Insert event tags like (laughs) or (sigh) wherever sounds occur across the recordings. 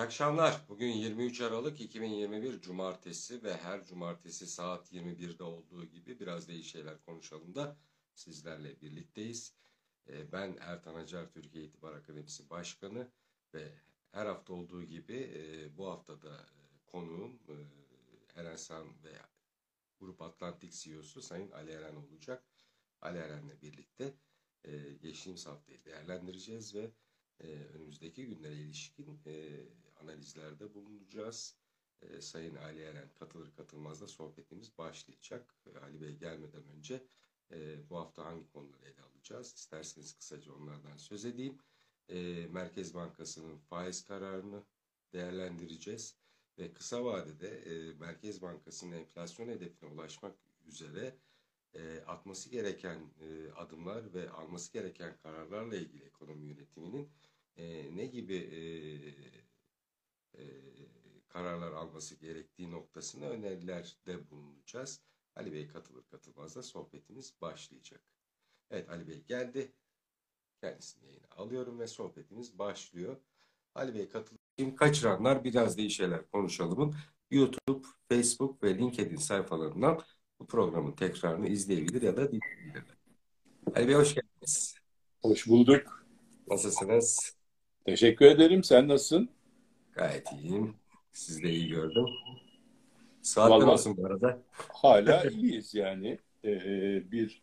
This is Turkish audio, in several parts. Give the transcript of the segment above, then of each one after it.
İyi akşamlar. Bugün 23 Aralık 2021 Cumartesi ve her cumartesi saat 21'de olduğu gibi biraz da şeyler konuşalım da sizlerle birlikteyiz. Ee, ben Ertan Acar Türkiye İtibar Akademisi Başkanı ve her hafta olduğu gibi e, bu haftada e, konuğum e, Eren San ve Grup Atlantik CEO'su Sayın Ali Eren olacak. Ali Eren'le birlikte geçtiğimiz haftayı değerlendireceğiz ve önümüzdeki günlere ilişkin analizlerde bulunacağız. E, Sayın Ali Eren katılır katılmaz da sohbetimiz başlayacak. E, Ali Bey gelmeden önce e, bu hafta hangi konuları ele alacağız? İsterseniz kısaca onlardan söz edeyim. E, Merkez Bankası'nın faiz kararını değerlendireceğiz ve kısa vadede e, Merkez Bankası'nın enflasyon hedefine ulaşmak üzere e, atması gereken e, adımlar ve alması gereken kararlarla ilgili ekonomi yönetiminin e, ne gibi e, e, kararlar alması gerektiği noktasına önerilerde bulunacağız. Ali Bey katılır katılmaz da sohbetimiz başlayacak. Evet Ali Bey geldi. Kendisini yayına alıyorum ve sohbetimiz başlıyor. Ali Bey katılır. Kaçıranlar biraz da şeyler konuşalımın YouTube, Facebook ve LinkedIn sayfalarından bu programın tekrarını izleyebilir ya da dinleyebilirler. Ali Bey hoş geldiniz. Hoş bulduk. Nasılsınız? Teşekkür ederim. Sen nasılsın? Gayet iyiyim. Siz de iyi gördüm. Vallahi, olsun bu arada. Hala iyiyiz yani. Ee, bir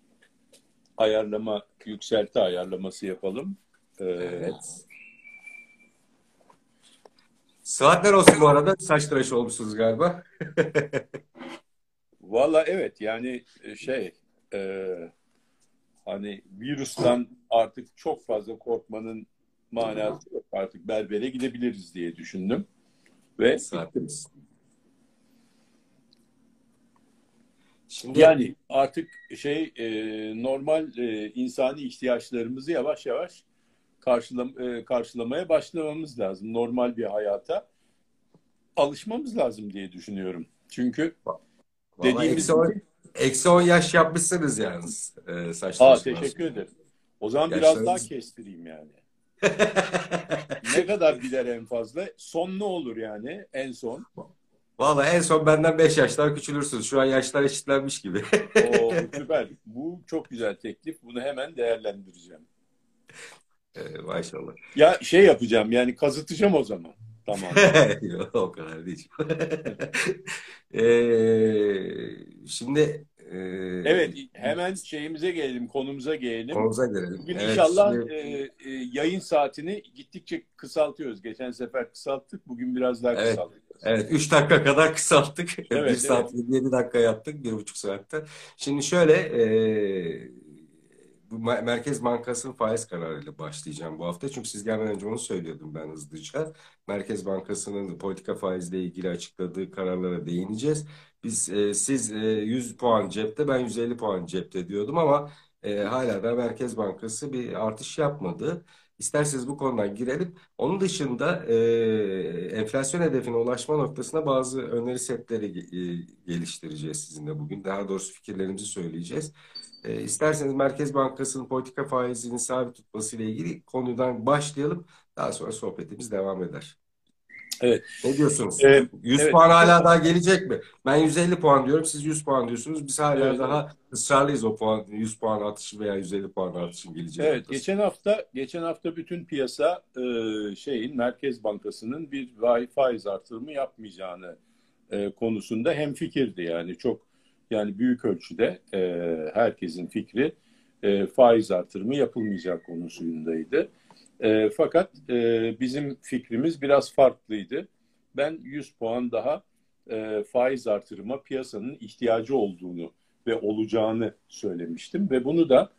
ayarlama, yükselti ayarlaması yapalım. Ee, evet. Saatler olsun bu arada. Saç tıraşı olmuşsunuz galiba. (laughs) Valla evet yani e, şey e, hani virüsten artık çok fazla korkmanın manası yok. Artık berbere gidebiliriz diye düşündüm. Ve Saatimiz. Şimdi yani artık şey e, normal e, insani ihtiyaçlarımızı yavaş yavaş karşılam e, karşılamaya başlamamız lazım. Normal bir hayata alışmamız lazım diye düşünüyorum. Çünkü Vallahi dediğimiz eksi 10, eksi 10 yaş yapmışsınız yalnız e, saçlar. Aa, teşekkür ederim. O zaman Yaşlarınız... biraz daha kestireyim yani. (laughs) ne kadar gider en fazla? Son ne olur yani en son? Valla en son benden 5 yaşlar küçülürsünüz. Şu an yaşlar eşitlenmiş gibi. Oo, (laughs) süper. Bu çok güzel teklif. Bunu hemen değerlendireceğim. Ee, maşallah. Ya şey yapacağım yani kazıtacağım o zaman. Tamam. (laughs) Yok o kadar değil. ee, şimdi ee, evet hemen şeyimize gelelim, konumuza gelelim. Konumuza gelelim. Bugün evet, inşallah şimdi... e, e, yayın saatini gittikçe kısaltıyoruz. Geçen sefer kısalttık, bugün biraz daha evet. kısalttık. Evet, 3 dakika kadar kısalttık. Evet, (laughs) 1 saat evet. 7 dakika yaptık, 1,5 saatte. Şimdi şöyle, e, Merkez Bankası'nın faiz kararıyla başlayacağım bu hafta. Çünkü siz gelmeden önce onu söylüyordum ben hızlıca. Merkez Bankası'nın politika faizle ilgili açıkladığı kararlara değineceğiz. Biz e, siz e, 100 puan cepte ben 150 puan cepte diyordum ama e, hala da Merkez Bankası bir artış yapmadı. İsterseniz bu konudan girelim. Onun dışında e, enflasyon hedefine ulaşma noktasında bazı öneri setleri e, geliştireceğiz sizinle bugün. Daha doğrusu fikirlerimizi söyleyeceğiz. E, isterseniz Merkez Bankası'nın politika faizini sabit tutması ile ilgili konudan başlayalım. Daha sonra sohbetimiz devam eder. Evet. Ne diyorsunuz? Ee, 100 evet. puan hala daha gelecek mi? Ben 150 puan diyorum, siz 100 puan diyorsunuz. Biz hala evet. daha ısrarlıyız o puan 100 puan artışı veya 150 puan artışın geleceği. Evet, noktası. geçen hafta geçen hafta bütün piyasa e, şeyin Merkez Bankası'nın bir faiz artırımı yapmayacağını e, konusunda hem fikirdi yani çok yani büyük ölçüde e, herkesin fikri e, faiz artırımı yapılmayacak konusundaydı. E, fakat e, bizim fikrimiz biraz farklıydı. Ben 100 puan daha e, faiz artırıma piyasanın ihtiyacı olduğunu ve olacağını söylemiştim ve bunu da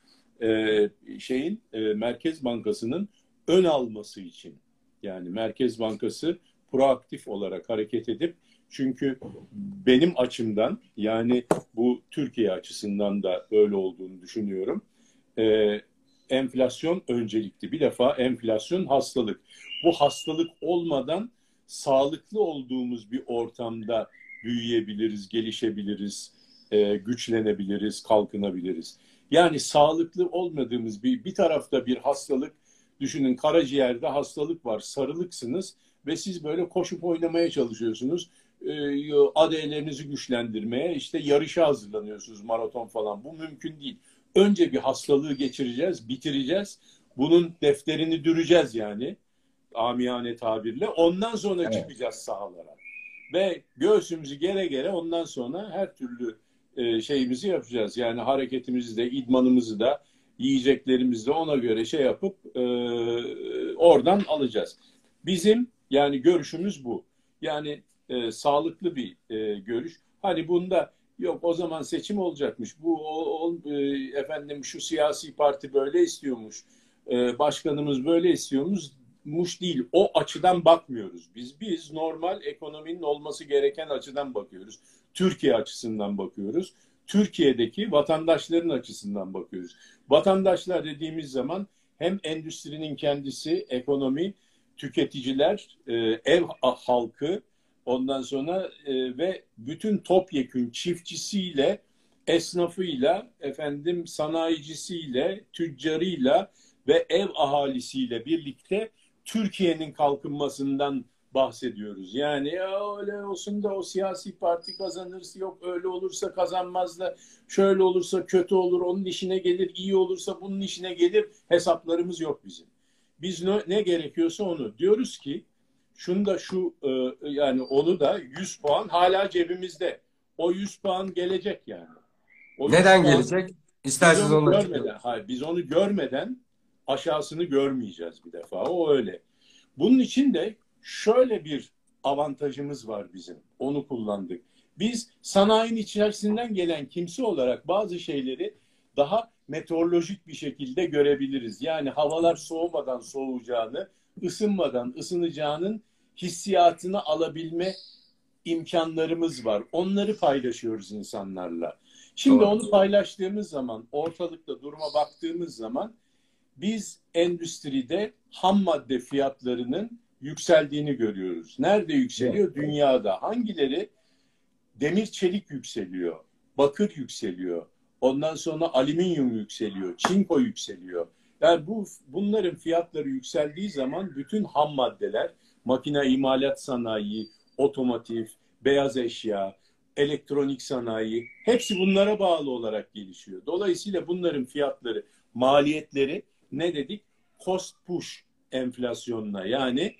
e, şeyin e, Merkez Bankası'nın ön alması için yani Merkez Bankası proaktif olarak hareket edip çünkü benim açımdan yani bu Türkiye açısından da böyle olduğunu düşünüyorum. E, enflasyon öncelikli. Bir defa enflasyon hastalık. Bu hastalık olmadan sağlıklı olduğumuz bir ortamda büyüyebiliriz, gelişebiliriz, e, güçlenebiliriz, kalkınabiliriz. Yani sağlıklı olmadığımız bir bir tarafta bir hastalık, düşünün karaciğerde hastalık var, sarılıksınız ve siz böyle koşup oynamaya çalışıyorsunuz. E, AD'lerinizi güçlendirmeye, işte yarışa hazırlanıyorsunuz maraton falan. Bu mümkün değil. Önce bir hastalığı geçireceğiz, bitireceğiz. Bunun defterini düreceğiz yani amiyane tabirle. Ondan sonra evet. çıkacağız sahalara. Ve göğsümüzü gere gere ondan sonra her türlü e, şeyimizi yapacağız. Yani hareketimizi de, idmanımızı da, yiyeceklerimizi de ona göre şey yapıp e, oradan alacağız. Bizim yani görüşümüz bu. Yani e, sağlıklı bir e, görüş. Hani bunda yok o zaman seçim olacakmış. Bu o, o, e, efendim şu siyasi parti böyle istiyormuş. E, başkanımız böyle istiyormuş muş değil. O açıdan bakmıyoruz. Biz biz normal ekonominin olması gereken açıdan bakıyoruz. Türkiye açısından bakıyoruz. Türkiye'deki vatandaşların açısından bakıyoruz. Vatandaşlar dediğimiz zaman hem endüstrinin kendisi, ekonomi, tüketiciler, e, ev halkı, ondan sonra e, ve bütün topyekün çiftçisiyle, esnafıyla, efendim sanayicisiyle, tüccarıyla ve ev ahalisiyle birlikte Türkiye'nin kalkınmasından bahsediyoruz. Yani ya öyle olsun da o siyasi parti kazanırsa yok öyle olursa kazanmaz da şöyle olursa kötü olur onun işine gelir iyi olursa bunun işine gelir hesaplarımız yok bizim. Biz ne, ne gerekiyorsa onu diyoruz ki şunu da şu e, yani onu da 100 puan hala cebimizde. O 100 puan gelecek yani. O Neden puan, gelecek? İsterseniz onu, onu görmeden, hayır, biz onu görmeden aşağısını görmeyeceğiz bir defa. O öyle. Bunun için de şöyle bir avantajımız var bizim. Onu kullandık. Biz sanayinin içerisinden gelen kimse olarak bazı şeyleri daha meteorolojik bir şekilde görebiliriz. Yani havalar soğumadan soğuyacağını, ısınmadan ısınacağının hissiyatını alabilme imkanlarımız var. Onları paylaşıyoruz insanlarla. Şimdi Doğru. onu paylaştığımız zaman, ortalıkta duruma baktığımız zaman biz endüstride ham madde fiyatlarının yükseldiğini görüyoruz. Nerede yükseliyor? Dünyada. Hangileri? Demir çelik yükseliyor. Bakır yükseliyor. Ondan sonra alüminyum yükseliyor. Çinko yükseliyor. Yani bu bunların fiyatları yükseldiği zaman bütün ham maddeler, makine imalat sanayi, otomotiv, beyaz eşya, elektronik sanayi hepsi bunlara bağlı olarak gelişiyor. Dolayısıyla bunların fiyatları, maliyetleri ne dedik? Cost push enflasyonuna yani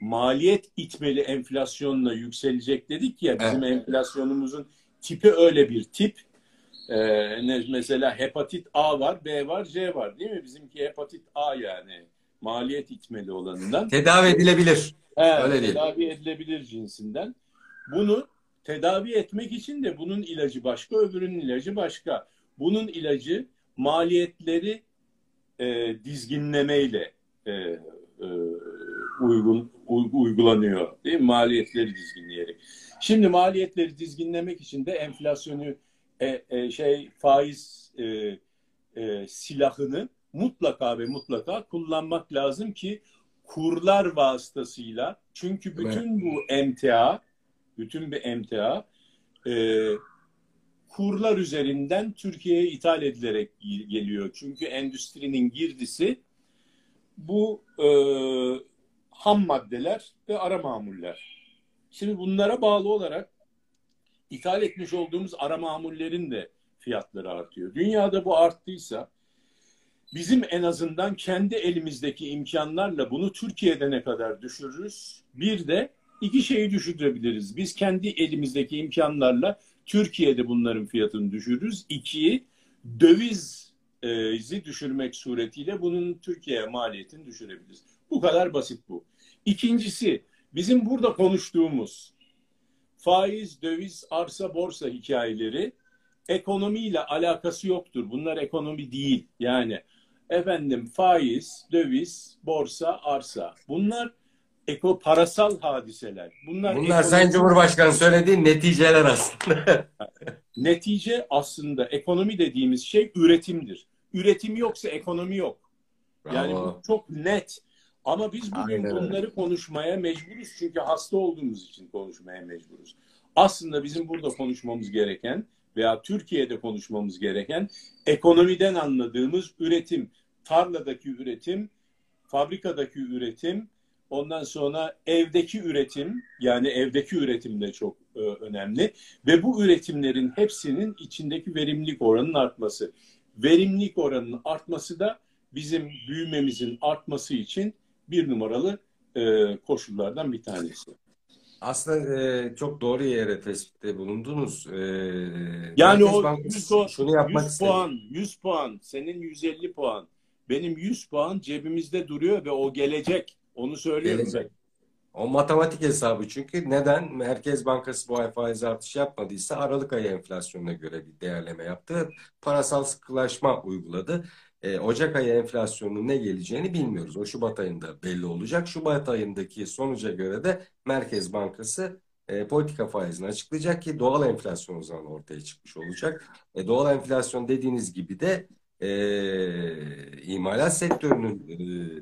maliyet itmeli enflasyonla yükselecek dedik ya bizim evet. enflasyonumuzun tipi öyle bir tip. Ee, mesela hepatit A var, B var, C var değil mi? Bizimki hepatit A yani maliyet itmeli olanından. Tedavi edilebilir. He, öyle değil. Tedavi edilebilir cinsinden. Bunu tedavi etmek için de bunun ilacı başka, öbürünün ilacı başka. Bunun ilacı maliyetleri e, dizginlemeyle e, e, uygun uygulanıyor değil mi? Maliyetleri dizginleyerek. Şimdi maliyetleri dizginlemek için de enflasyonu e, e, şey faiz e, e, silahını mutlaka ve mutlaka kullanmak lazım ki kurlar vasıtasıyla çünkü bütün bu emtia bütün bir emtia e, kurlar üzerinden Türkiye'ye ithal edilerek geliyor. Çünkü endüstrinin girdisi bu e, ham maddeler ve ara mamuller. Şimdi bunlara bağlı olarak ithal etmiş olduğumuz ara mamullerin de fiyatları artıyor. Dünyada bu arttıysa bizim en azından kendi elimizdeki imkanlarla bunu Türkiye'de ne kadar düşürürüz? Bir de iki şeyi düşürebiliriz. Biz kendi elimizdeki imkanlarla Türkiye'de bunların fiyatını düşürürüz. İki, dövizi düşürmek suretiyle bunun Türkiye'ye maliyetini düşürebiliriz. Bu kadar basit bu. İkincisi, bizim burada konuştuğumuz faiz, döviz, arsa, borsa hikayeleri ekonomiyle alakası yoktur. Bunlar ekonomi değil. Yani efendim faiz, döviz, borsa, arsa. Bunlar eko parasal hadiseler. Bunlar, Bunlar ekonomi... Sayın Cumhurbaşkanı söylediği neticeler aslında. (laughs) Netice aslında ekonomi dediğimiz şey üretimdir. Üretim yoksa ekonomi yok. Bravo. Yani bu çok net. Ama biz bugün Aynen bunları konuşmaya mecburuz çünkü hasta olduğumuz için konuşmaya mecburuz. Aslında bizim burada konuşmamız gereken veya Türkiye'de konuşmamız gereken ekonomiden anladığımız üretim, tarladaki üretim, fabrikadaki üretim, Ondan sonra evdeki üretim yani evdeki üretim de çok e, önemli ve bu üretimlerin hepsinin içindeki verimlilik oranının artması. Verimlilik oranının artması da bizim büyümemizin artması için bir numaralı e, koşullardan bir tanesi. Aslında e, çok doğru yere tespitte bulundunuz. E, Yani Merkez o Bankası 100, o- şunu yapmak 100 istedi. puan, 100 puan, senin 150 puan, benim 100 puan cebimizde duruyor ve o gelecek. Onu söylüyorum Gelecek. O matematik hesabı çünkü neden Merkez Bankası bu ay faiz artışı yapmadıysa Aralık ayı enflasyonuna göre bir değerleme yaptı. Parasal sıkılaşma uyguladı. E, Ocak ayı enflasyonunun ne geleceğini bilmiyoruz. O Şubat ayında belli olacak. Şubat ayındaki sonuca göre de Merkez Bankası e, politika faizini açıklayacak ki doğal enflasyon o zaman ortaya çıkmış olacak. E, doğal enflasyon dediğiniz gibi de e, imalat sektörünün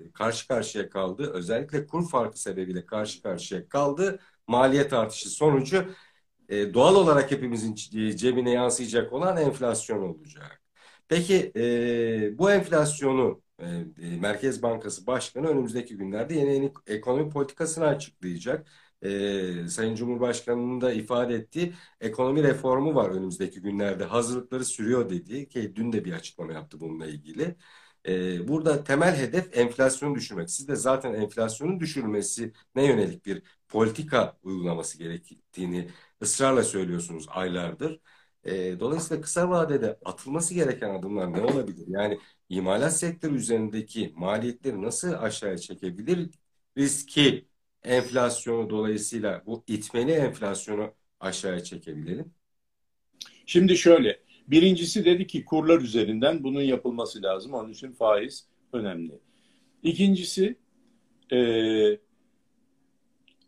e, karşı karşıya kaldığı, özellikle kur farkı sebebiyle karşı karşıya kaldığı maliyet artışı sonucu e, doğal olarak hepimizin cebine yansıyacak olan enflasyon olacak. Peki e, bu enflasyonu e, e, Merkez Bankası Başkanı önümüzdeki günlerde yeni, yeni ekonomi politikasını açıklayacak. E, Sayın Cumhurbaşkanı'nın da ifade ettiği ekonomi reformu var önümüzdeki günlerde. Hazırlıkları sürüyor dediği ki dün de bir açıklama yaptı bununla ilgili. Ee, burada temel hedef enflasyonu düşürmek. Siz de zaten enflasyonun düşürülmesine yönelik bir politika uygulaması gerektiğini ısrarla söylüyorsunuz aylardır. Ee, dolayısıyla kısa vadede atılması gereken adımlar ne olabilir? Yani imalat sektörü üzerindeki maliyetleri nasıl aşağıya çekebiliriz ki enflasyonu dolayısıyla bu itmeli enflasyonu aşağıya çekebilelim? Şimdi şöyle, birincisi dedi ki kurlar üzerinden bunun yapılması lazım. Onun için faiz önemli. İkincisi, e,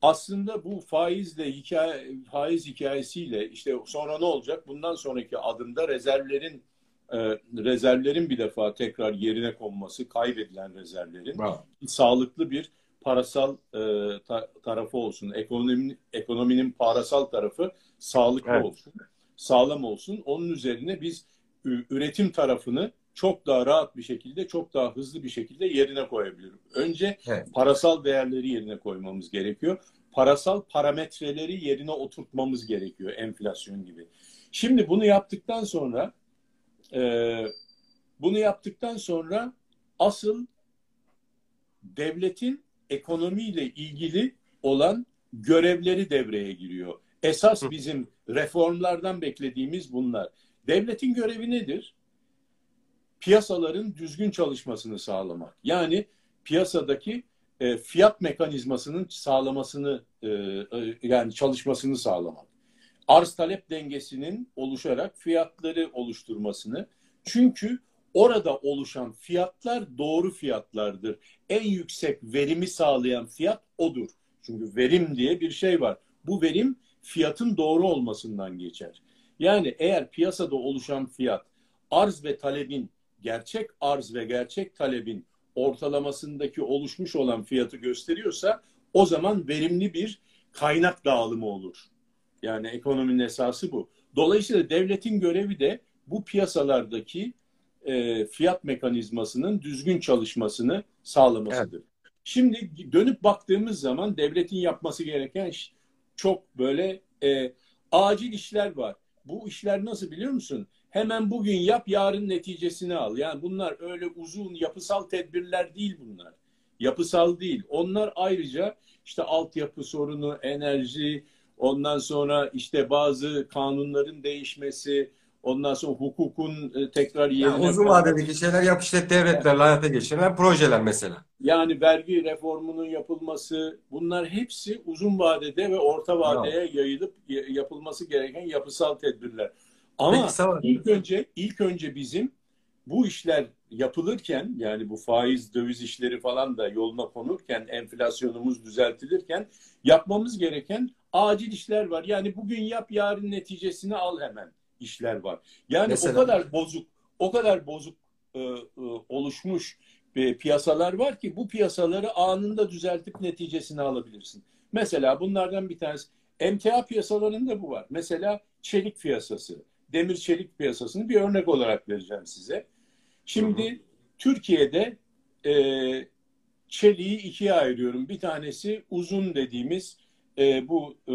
aslında bu faizle hikaye, faiz hikayesiyle işte sonra ne olacak? Bundan sonraki adımda rezervlerin e, rezervlerin bir defa tekrar yerine konması, kaybedilen rezervlerin Bravo. sağlıklı bir parasal e, ta- tarafı olsun. Ekonominin, ekonominin parasal tarafı sağlıklı Evet. olsun. Sağlam olsun. Onun üzerine biz üretim tarafını çok daha rahat bir şekilde, çok daha hızlı bir şekilde yerine koyabiliriz. Önce Evet. parasal değerleri yerine koymamız gerekiyor. Parasal parametreleri yerine oturtmamız gerekiyor enflasyon gibi. Şimdi bunu yaptıktan sonra e, bunu yaptıktan sonra asıl devletin ekonomiyle ilgili olan görevleri devreye giriyor. Esas bizim reformlardan beklediğimiz bunlar. Devletin görevi nedir? Piyasaların düzgün çalışmasını sağlamak. Yani piyasadaki e, fiyat mekanizmasının sağlamasını e, e, yani çalışmasını sağlamak. Arz talep dengesinin oluşarak fiyatları oluşturmasını. Çünkü orada oluşan fiyatlar doğru fiyatlardır. En yüksek verimi sağlayan fiyat odur. Çünkü verim diye bir şey var. Bu verim fiyatın doğru olmasından geçer. Yani eğer piyasada oluşan fiyat arz ve talebin gerçek arz ve gerçek talebin ortalamasındaki oluşmuş olan fiyatı gösteriyorsa o zaman verimli bir kaynak dağılımı olur. Yani ekonominin esası bu. Dolayısıyla devletin görevi de bu piyasalardaki e, fiyat mekanizmasının düzgün çalışmasını sağlamasıdır. Şimdi dönüp baktığımız zaman devletin yapması gereken çok böyle e, acil işler var. Bu işler nasıl biliyor musun? Hemen bugün yap, yarın neticesini al. Yani bunlar öyle uzun yapısal tedbirler değil bunlar. Yapısal değil. Onlar ayrıca işte altyapı sorunu, enerji, ondan sonra işte bazı kanunların değişmesi, ondan sonra hukukun e, tekrar yerine Yani uzun vadedeki şeyler yap işlet devletlerle hayata geçirilen projeler mesela. Yani vergi reformunun yapılması bunlar hepsi uzun vadede ve orta vadeye yayılıp yapılması gereken yapısal tedbirler. Ama ilk önce ilk önce bizim bu işler yapılırken yani bu faiz döviz işleri falan da yoluna konurken enflasyonumuz düzeltilirken yapmamız gereken acil işler var. Yani bugün yap yarın neticesini al hemen işler var. Yani Mesela? o kadar bozuk o kadar bozuk e, e, oluşmuş e, piyasalar var ki bu piyasaları anında düzeltip neticesini alabilirsin. Mesela bunlardan bir tanesi emtia piyasalarında bu var. Mesela çelik piyasası, demir çelik piyasasını bir örnek olarak vereceğim size. Şimdi Hı Türkiye'de e, çeliği ikiye ayırıyorum. Bir tanesi uzun dediğimiz e, bu e,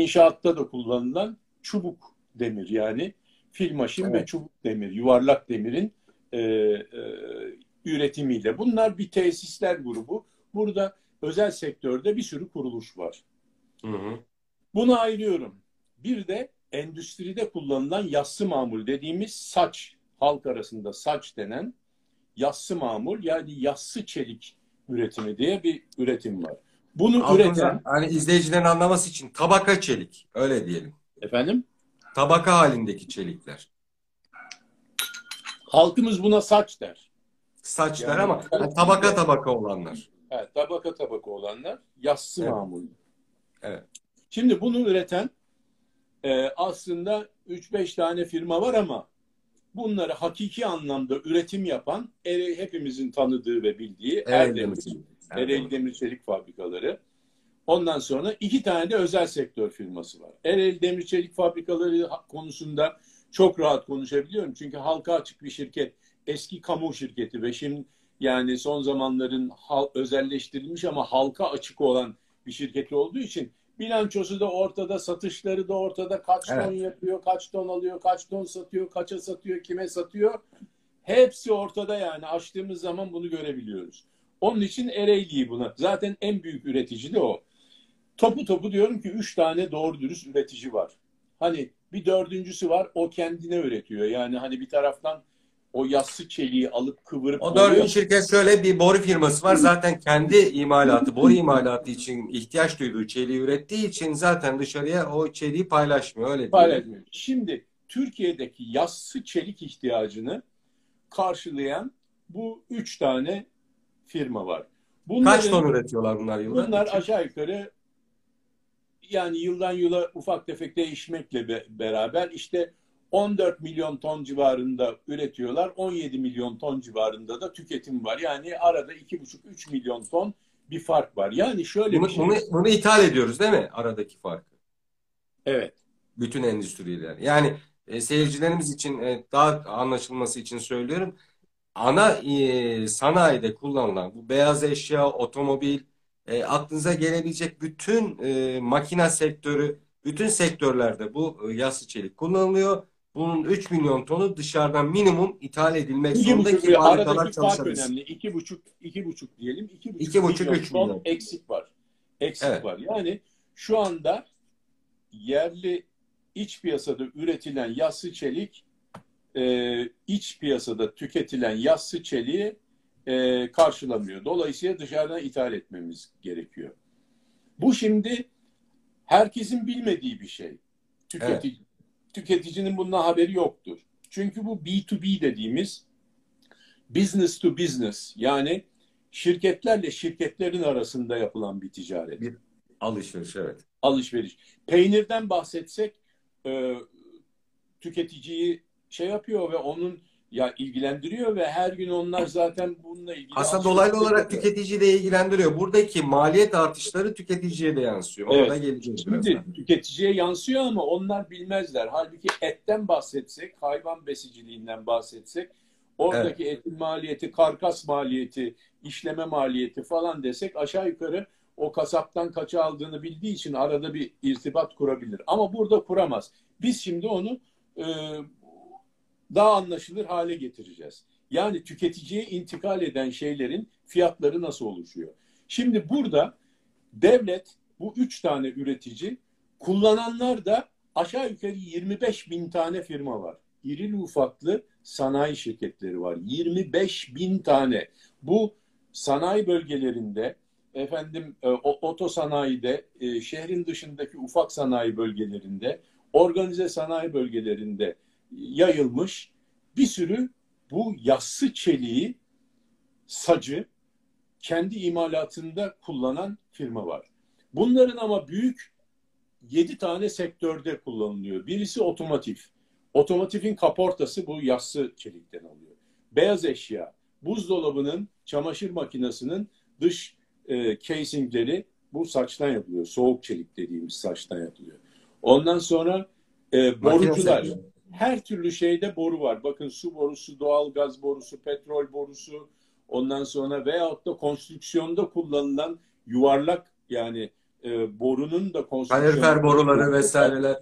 inşaatta da kullanılan çubuk demir yani filmaşin Evet. ve çubuk demir, yuvarlak demirin e, e, üretimiyle. Bunlar bir tesisler grubu. Burada özel sektörde bir sürü kuruluş var. Hı hı. Bunu ayırıyorum. Bir de endüstride kullanılan yassı mamul dediğimiz saç, halk arasında saç denen yassı mamul yani yassı çelik üretimi diye bir üretim var. Bunu Altımıza, üreten hani izleyicilerin anlaması için tabaka çelik. Öyle diyelim. efendim Tabaka halindeki çelikler. halkımız buna saç der. Saçlar Yani- ama hani tabaka tabaka olanlar. Evet, tabaka tabaka olanlar yassı Evet. mamul. Evet. Şimdi bunu üreten e, aslında 3-5 tane firma var ama bunları hakiki anlamda üretim yapan e, hepimizin tanıdığı ve bildiği Erdemir. Ereğli Demir Çelik Fabrikaları. Ondan sonra iki tane de özel sektör firması var. Ereğli Demir Çelik Fabrikaları konusunda çok rahat konuşabiliyorum. Çünkü halka açık bir şirket. Eski kamu şirketi ve şimdi yani son zamanların hal, özelleştirilmiş ama halka açık olan bir şirketi olduğu için bilançosu da ortada, satışları da ortada. Kaç Evet. ton yapıyor, kaç ton alıyor, kaç ton satıyor, kaça satıyor, kime satıyor. Hepsi ortada yani. Açtığımız zaman bunu görebiliyoruz. Onun için Ereğli'yi buna. Zaten en büyük üretici de o. Topu topu diyorum ki üç tane doğru dürüst üretici var. Hani bir dördüncüsü var o kendine üretiyor. Yani hani bir taraftan o yassı çeliği alıp kıvırıp O dördüncü şirket şöyle bir boru firması var. Zaten kendi imalatı, boru imalatı için ihtiyaç duyduğu çeliği ürettiği için zaten dışarıya o çeliği paylaşmıyor. Öyle paylaşmıyor. Şimdi Türkiye'deki yassı çelik ihtiyacını karşılayan bu üç tane firma var. Bunların, Kaç ton üretiyorlar bunlar yılda? Bunlar aşağı yukarı yani yıldan yıla ufak tefek değişmekle be- beraber işte 14 milyon ton civarında üretiyorlar. 17 milyon ton civarında da tüketim var. Yani arada 2,5-3 milyon ton bir fark var. Yani şöyle Bunu, bir şey. bunu, bunu ithal ediyoruz değil mi? Aradaki farkı. Evet. Bütün endüstriler. Yani e, seyircilerimiz için e, daha anlaşılması için söylüyorum. Ana e, sanayide kullanılan bu beyaz eşya, otomobil, e, aklınıza gelebilecek bütün e, makina sektörü, bütün sektörlerde bu e, yassı çelik kullanılıyor. Bunun 3 milyon tonu dışarıdan minimum ithal edilmek İki zorunda buçuk, ki fabrikalar çalışabilsin. önemli. İki buçuk, iki buçuk diyelim. İki buçuk, İki buçuk, milyon üç ton milyon. eksik var. Eksik Evet. var. Yani şu anda yerli iç piyasada üretilen yassı çelik e, iç piyasada tüketilen yassı çeliği e, karşılamıyor. Dolayısıyla dışarıdan ithal etmemiz gerekiyor. Bu şimdi herkesin bilmediği bir şey. Tüketici, Tüketicinin bundan haberi yoktur. Çünkü bu B2B dediğimiz business to business yani şirketlerle şirketlerin arasında yapılan bir ticaret. Bir alışveriş evet. Alışveriş. Peynirden bahsetsek e, tüketiciyi şey yapıyor ve onun ya ilgilendiriyor ve her gün onlar zaten bununla ilgili Aslında dolaylı olarak yapıyor. tüketiciyi de ilgilendiriyor. Buradaki maliyet artışları tüketiciye de yansıyor. Ona Evet. da geleceğiz Şimdi birazdan. tüketiciye yansıyor ama onlar bilmezler. Halbuki etten bahsetsek, hayvan besiciliğinden bahsetsek, oradaki etin maliyeti, karkas maliyeti, işleme maliyeti falan desek aşağı yukarı o kasaptan kaça aldığını bildiği için arada bir irtibat kurabilir. Ama burada kuramaz. Biz şimdi onu e, daha anlaşılır hale getireceğiz. Yani tüketiciye intikal eden şeylerin fiyatları nasıl oluşuyor? Şimdi burada devlet bu üç tane üretici kullananlar da aşağı yukarı 25 bin tane firma var. İrili ufaklı sanayi şirketleri var. 25 bin tane. Bu sanayi bölgelerinde efendim e, o- otosanayide, e, şehrin dışındaki ufak sanayi bölgelerinde, organize sanayi bölgelerinde yayılmış bir sürü bu yassı çeliği, sacı kendi imalatında kullanan firma var. Bunların ama büyük 7 tane sektörde kullanılıyor. Birisi otomotiv. Otomotivin kaportası bu yassı çelikten alıyor. Beyaz eşya, buzdolabının, çamaşır makinesinin dış e, casingleri bu saçtan yapılıyor. Soğuk çelik dediğimiz saçtan yapılıyor. Ondan sonra e, Makine borucular. sektörü. Her türlü şeyde boru var. Bakın su borusu, doğal gaz borusu, petrol borusu, Ondan sonra veyahut da konstrüksiyonda kullanılan yuvarlak yani e, borunun da konstrüksiyonda Kalorifer boruları vesaireler.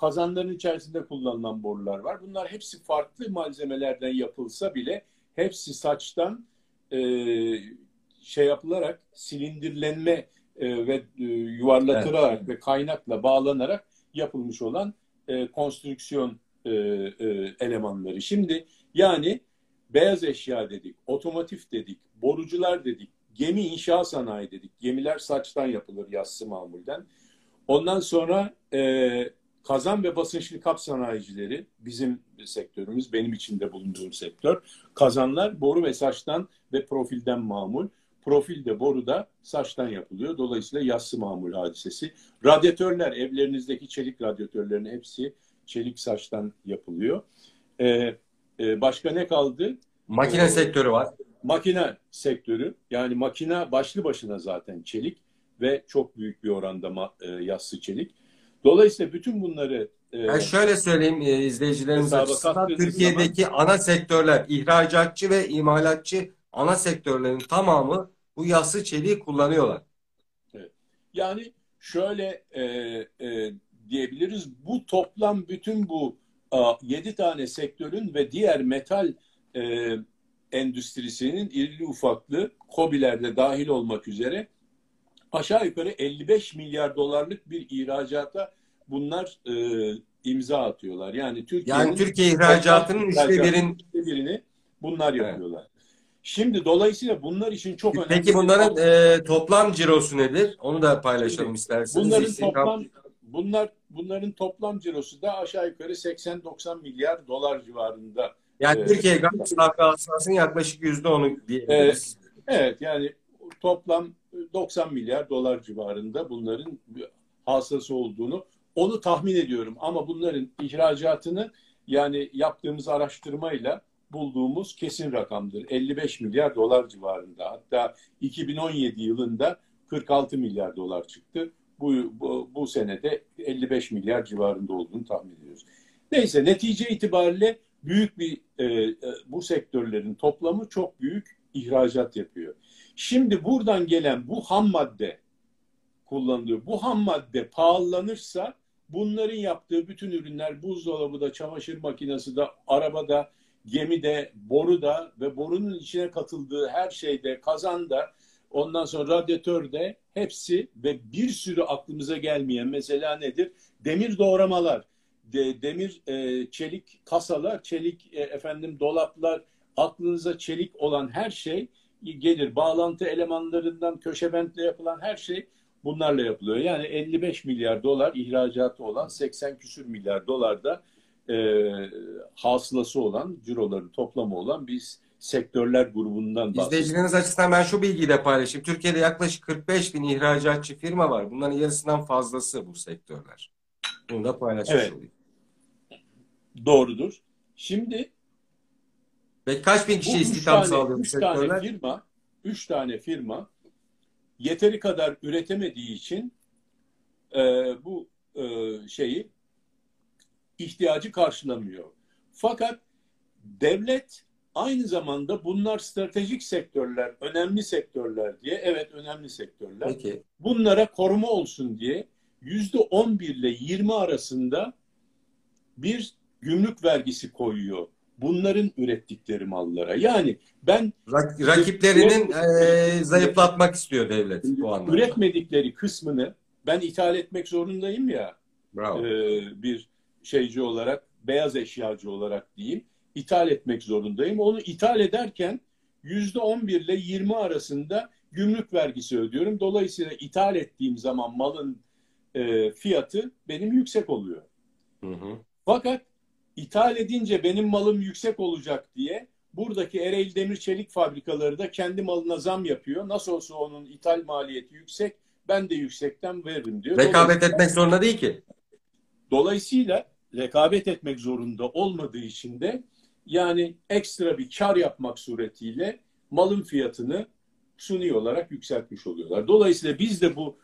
kazanların içerisinde kullanılan borular var. Bunlar hepsi farklı malzemelerden yapılsa bile hepsi saçtan e, şey yapılarak silindirlenme e, ve e, yuvarlatılarak evet. ve kaynakla bağlanarak yapılmış olan e, konstrüksiyon e, e, elemanları. Şimdi yani beyaz eşya dedik, otomotiv dedik, borucular dedik, gemi inşaat sanayi dedik. Gemiler saçtan yapılır yassı mamulden. Ondan sonra e, kazan ve basınçlı kap sanayicileri bizim sektörümüz, benim içinde bulunduğum sektör. Kazanlar boru ve saçtan ve profilden mamul. Profil de boru da saçtan yapılıyor. Dolayısıyla yassı mamul hadisesi. Radyatörler, evlerinizdeki çelik radyatörlerin hepsi çelik saçtan yapılıyor. Ee, e, başka ne kaldı? Makine ee, sektörü var. Makine sektörü. Yani makine başlı başına zaten çelik ve çok büyük bir oranda ma, e, yassı çelik. Dolayısıyla bütün bunları e, ben şöyle söyleyeyim e, izleyicilerimiz açısından Türkiye'deki zaman, ana sektörler ihracatçı ve imalatçı ana sektörlerin tamamı bu yassı çeliği kullanıyorlar. Evet. Yani şöyle e, e, diyebiliriz bu toplam bütün bu a, 7 tane sektörün ve diğer metal e, endüstrisinin irili ufaklı COBİ'lerde dahil olmak üzere aşağı yukarı 55 milyar dolarlık bir ihracata bunlar e, imza atıyorlar. Yani Türkiye yani Türkiye ihracatının üçte birin birini bunlar yapıyorlar. Evet. Şimdi dolayısıyla bunlar için çok önemli. Peki bunların e, toplam cirosu nedir? Onu da paylaşalım Şimdi, isterseniz. Bunların toplam bunlar bunların toplam cirosu da aşağı yukarı 80-90 milyar dolar civarında. Yani e, Türkiye gayri safi hasılasının yaklaşık yüzde onu diyebiliriz. Evet, evet yani toplam 90 milyar dolar civarında bunların hasılası olduğunu onu tahmin ediyorum. Ama bunların ihracatını yani yaptığımız araştırmayla bulduğumuz kesin rakamdır. 55 milyar dolar civarında. Hatta 2017 yılında 46 milyar dolar çıktı. Bu, bu, bu senede 55 milyar civarında olduğunu tahmin ediyoruz. Neyse netice itibariyle büyük bir e, e, bu sektörlerin toplamı çok büyük ihracat yapıyor. Şimdi buradan gelen bu ham madde kullanılıyor. Bu ham madde pahalanırsa bunların yaptığı bütün ürünler buzdolabı da, çamaşır makinesi de, arabada, gemide, boruda ve borunun içine katıldığı her şeyde, kazanda, ondan sonra radyatörde hepsi ve bir sürü aklımıza gelmeyen mesela nedir? Demir doğramalar, de, demir e, çelik kasalar, çelik e, efendim dolaplar, aklınıza çelik olan her şey gelir. Bağlantı elemanlarından köşebentle yapılan her şey bunlarla yapılıyor. Yani 55 milyar dolar ihracatı olan 80 küsür milyar dolar da e, hasılası olan, ciroların toplamı olan biz sektörler grubundan bahsediyoruz. İzleyicileriniz açısından ben şu bilgiyi de paylaşayım. Türkiye'de yaklaşık 45 bin ihracatçı firma var. Bunların yarısından fazlası bu sektörler. Bunu da paylaşmış evet. olayım. Doğrudur. Şimdi ve kaç bin kişi istihdam sağlıyor bu sektörler? Tane firma, üç tane firma yeteri kadar üretemediği için e, bu e, şeyi ihtiyacı karşılamıyor. Fakat devlet aynı zamanda bunlar stratejik sektörler, önemli sektörler diye, evet önemli sektörler. Peki. Bunlara koruma olsun diye yüzde on bir ile yirmi arasında bir gümrük vergisi koyuyor. Bunların ürettikleri mallara. Yani ben Rak, rakiplerinin e, zayıflatmak istiyor devlet bu anlamda. Üretmedikleri kısmını ben ithal etmek zorundayım ya. Bravo. E, bir şeyci olarak, beyaz eşyacı olarak diyeyim, ithal etmek zorundayım. Onu ithal ederken yüzde on bir ile yirmi arasında gümrük vergisi ödüyorum. Dolayısıyla ithal ettiğim zaman malın e, fiyatı benim yüksek oluyor. Hı hı. Fakat ithal edince benim malım yüksek olacak diye buradaki Ereğli Demir Çelik fabrikaları da kendi malına zam yapıyor. Nasıl olsa onun ithal maliyeti yüksek, ben de yüksekten veririm diyor. Rekabet etmek zorunda değil ki. Dolayısıyla rekabet etmek zorunda olmadığı için de yani ekstra bir kar yapmak suretiyle malın fiyatını suni olarak yükseltmiş oluyorlar. Dolayısıyla biz de bu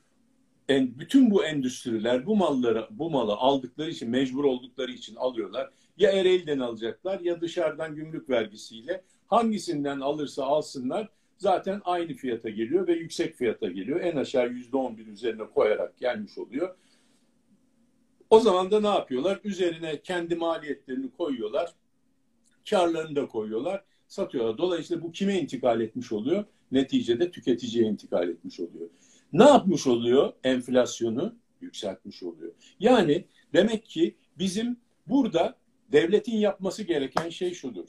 en, bütün bu endüstriler bu malları bu malı aldıkları için mecbur oldukları için alıyorlar. Ya Ereğli'den alacaklar ya dışarıdan gümrük vergisiyle Hangisinden alırsa alsınlar zaten aynı fiyata geliyor ve yüksek fiyata geliyor. En aşağı yüzde on bir üzerine koyarak gelmiş oluyor. O zaman da ne yapıyorlar? Üzerine kendi maliyetlerini koyuyorlar. Karlarını da koyuyorlar. Satıyorlar. Dolayısıyla bu kime intikal etmiş oluyor? Neticede tüketiciye intikal etmiş oluyor. Ne yapmış oluyor? Enflasyonu yükseltmiş oluyor. Yani demek ki bizim burada devletin yapması gereken şey şudur.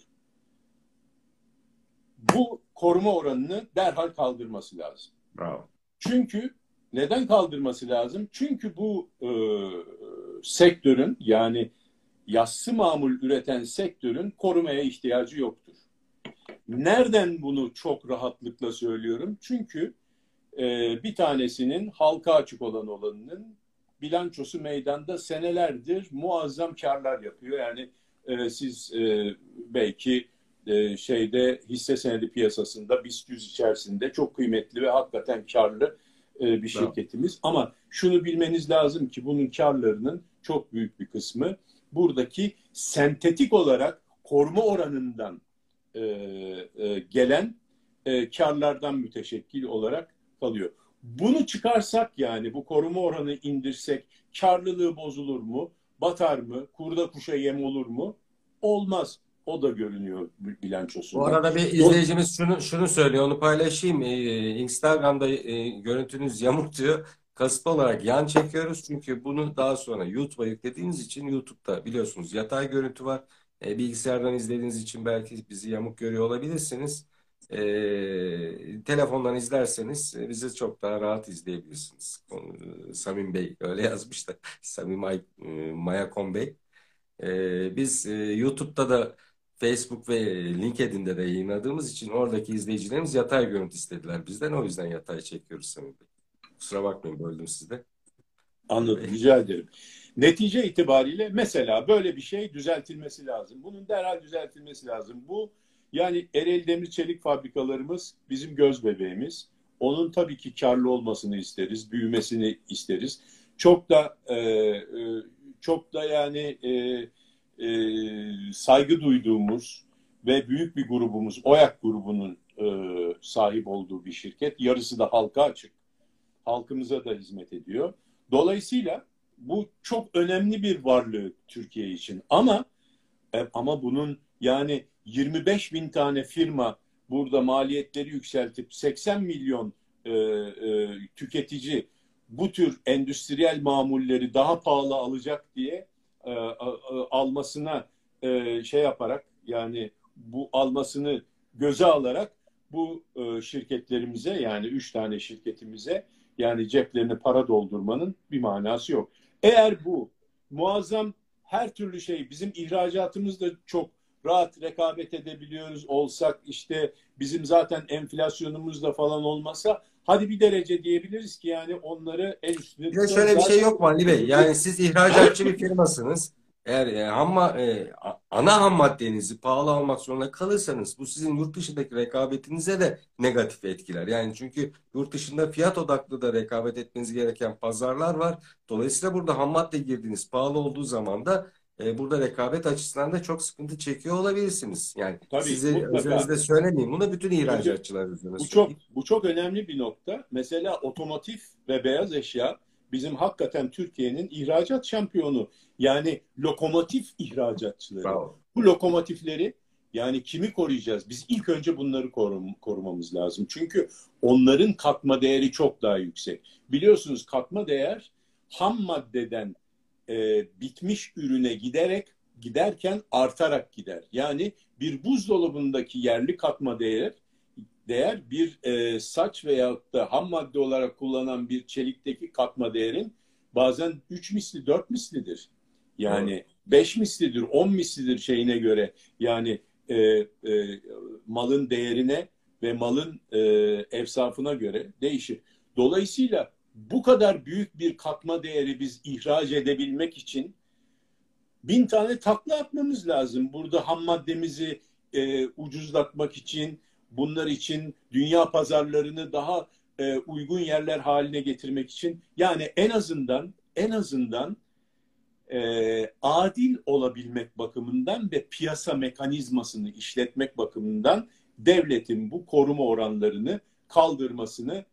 Bu koruma oranını derhal kaldırması lazım. Bravo. Çünkü neden kaldırması lazım? Çünkü bu e, sektörün yani yassı mamul üreten sektörün korumaya ihtiyacı yoktur. Nereden bunu çok rahatlıkla söylüyorum? Çünkü e, bir tanesinin halka açık olan olanının bilançosu meydanda senelerdir muazzam karlar yapıyor. Yani e, siz e, belki e, şeyde hisse senedi piyasasında BIST 100 içerisinde çok kıymetli ve hakikaten karlı e, bir şirketimiz. Ama şunu bilmeniz lazım ki bunun karlarının çok büyük bir kısmı buradaki sentetik olarak koruma oranından e, e, gelen e, karlardan müteşekkil olarak kalıyor. Bunu çıkarsak yani bu koruma oranı indirsek karlılığı bozulur mu? Batar mı? Kurda kuşa yem olur mu? Olmaz. O da görünüyor bilançosunda. Bu arada bir izleyicimiz şunu şunu söylüyor, onu paylaşayım. Ee, Instagram'da e, görüntünüz yamuk diyor. Kasıtlı olarak yan çekiyoruz çünkü bunu daha sonra YouTube'a yüklediğiniz için YouTube'da biliyorsunuz yatay görüntü var. E, bilgisayardan izlediğiniz için belki bizi yamuk görüyor olabilirsiniz. E, telefondan izlerseniz e, bizi çok daha rahat izleyebilirsiniz. Samim Bey öyle yazmış da (laughs) Samim Ay, e, Mayakon Bey. E, biz e, YouTube'da da Facebook ve LinkedIn'de de yayınladığımız için oradaki izleyicilerimiz yatay görüntü istediler bizden. O yüzden yatay çekiyoruz Samim Bey. Kusura bakmayın böldüm sizde. Anladım. Rica ederim. Netice itibariyle mesela böyle bir şey düzeltilmesi lazım. Bunun derhal düzeltilmesi lazım. Bu yani Ereğli Demir Çelik fabrikalarımız bizim göz bebeğimiz. Onun tabii ki karlı olmasını isteriz, büyümesini isteriz. Çok da e, e, çok da yani e, e, saygı duyduğumuz ve büyük bir grubumuz, OYAK grubunun e, sahip olduğu bir şirket. Yarısı da halka açık. Halkımıza da hizmet ediyor. Dolayısıyla bu çok önemli bir varlığı Türkiye için. Ama e, ama bunun yani 25 bin tane firma burada maliyetleri yükseltip 80 milyon e, e, tüketici bu tür endüstriyel mamulleri daha pahalı alacak diye e, e, almasına e, şey yaparak yani bu almasını göze alarak bu e, şirketlerimize yani üç tane şirketimize yani ceplerine para doldurmanın bir manası yok. Eğer bu muazzam her türlü şey bizim ihracatımız da çok rahat rekabet edebiliyoruz olsak işte bizim zaten enflasyonumuz da falan olmasa hadi bir derece diyebiliriz ki yani onları el üstünde. Bir de şöyle bir şey yok mu Ali Bey? Yani siz ihracatçı bir firmasınız. Eğer e, hamma, e, ana ham maddenizi pahalı almak zorunda kalırsanız bu sizin yurt dışındaki rekabetinize de negatif etkiler. Yani çünkü yurt dışında fiyat odaklı da rekabet etmeniz gereken pazarlar var. Dolayısıyla burada ham madde girdiğiniz pahalı olduğu zaman da e, burada rekabet açısından da çok sıkıntı çekiyor olabilirsiniz. Yani Tabii, size özelinizde söylemeyeyim. Bunu bütün ihracatçılar üzerine Bu çok bu çok önemli bir nokta. Mesela otomotiv ve beyaz eşya bizim hakikaten Türkiye'nin ihracat şampiyonu. Yani lokomotif ihracatçıları. Bravo. Bu lokomotifleri yani kimi koruyacağız? Biz ilk önce bunları korum, korumamız lazım. Çünkü onların katma değeri çok daha yüksek. Biliyorsunuz katma değer ham maddeden e, bitmiş ürüne giderek giderken artarak gider. Yani bir buzdolabındaki yerli katma değer değer bir e, saç veya da ham madde olarak kullanılan bir çelikteki katma değerin bazen 3 misli 4 mislidir. Yani 5 mislidir 10 mislidir şeyine göre yani e, e, malın değerine ve malın e, efsafına göre değişir. Dolayısıyla bu kadar büyük bir katma değeri biz ihraç edebilmek için bin tane takla atmamız lazım. Burada ham maddemizi e, ucuzlatmak için, bunlar için dünya pazarlarını daha e, uygun yerler haline getirmek için yani en azından en azından e, adil olabilmek bakımından ve piyasa mekanizmasını işletmek bakımından devletin bu koruma oranlarını kaldırmasını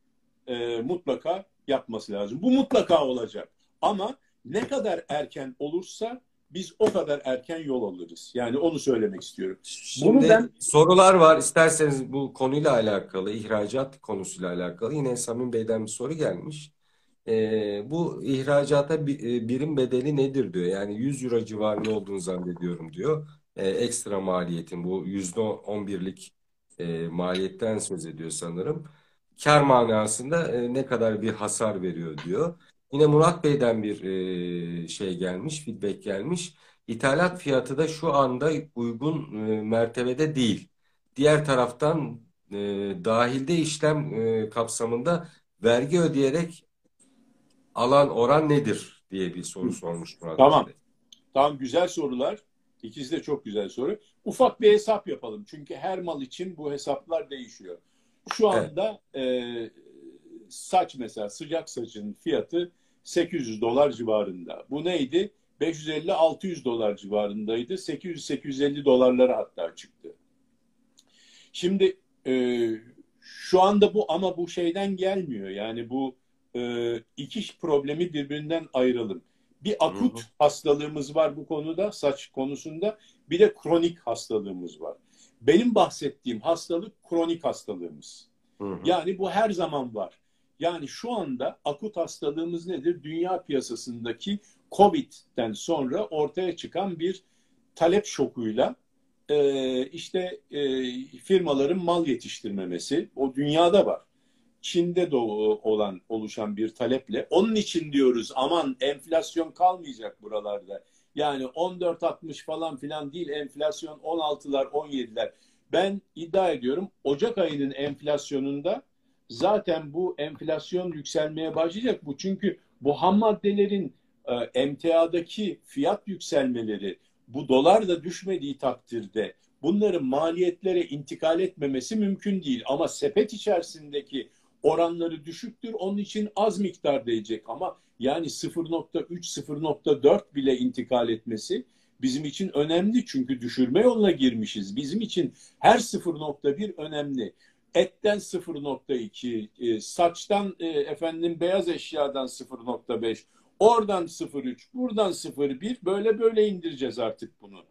e, mutlaka yapması lazım. Bu mutlaka olacak. Ama ne kadar erken olursa biz o kadar erken yol alırız. Yani onu söylemek istiyorum. Şimdi Bunu ben sorular var. İsterseniz bu konuyla alakalı, ihracat konusuyla alakalı yine Samim Bey'den bir soru gelmiş. Ee, bu ihracata birim bedeli nedir diyor. Yani 100 euro civarında olduğunu zannediyorum diyor. Ee, ekstra maliyetin bu %11'lik e, maliyetten söz ediyor sanırım. Kar manasında e, ne kadar bir hasar veriyor diyor. Yine Murat Bey'den bir e, şey gelmiş, feedback gelmiş. İthalat fiyatı da şu anda uygun e, mertebede değil. Diğer taraftan e, dahilde işlem e, kapsamında vergi ödeyerek alan oran nedir diye bir soru sormuş Murat Tamam. Bey. Tamam güzel sorular. İkisi de çok güzel soru. Ufak bir hesap yapalım. Çünkü her mal için bu hesaplar değişiyor. Şu anda evet. e, saç mesela sıcak saçın fiyatı 800 dolar civarında. Bu neydi? 550-600 dolar civarındaydı. 800-850 dolarlara hatta çıktı. Şimdi e, şu anda bu ama bu şeyden gelmiyor. Yani bu e, iki problemi birbirinden ayıralım. Bir akut hı hı. hastalığımız var bu konuda, saç konusunda. Bir de kronik hastalığımız var. Benim bahsettiğim hastalık kronik hastalığımız. Hı hı. Yani bu her zaman var. Yani şu anda akut hastalığımız nedir? Dünya piyasasındaki Covid'den sonra ortaya çıkan bir talep şokuyla e, işte e, firmaların mal yetiştirmemesi o dünyada var. Çin'de de olan oluşan bir taleple onun için diyoruz aman enflasyon kalmayacak buralarda. Yani 14.60 falan filan değil enflasyon 16'lar 17'ler. Ben iddia ediyorum Ocak ayının enflasyonunda zaten bu enflasyon yükselmeye başlayacak bu. Çünkü bu ham maddelerin e, emtiadaki fiyat yükselmeleri bu dolar da düşmediği takdirde bunların maliyetlere intikal etmemesi mümkün değil. Ama sepet içerisindeki oranları düşüktür. Onun için az miktar değecek ama yani 0.3 0.4 bile intikal etmesi bizim için önemli çünkü düşürme yoluna girmişiz. Bizim için her 0.1 önemli. Etten 0.2, e, saçtan e, efendim beyaz eşyadan 0.5, oradan 0.3, buradan 0.1 böyle böyle indireceğiz artık bunu.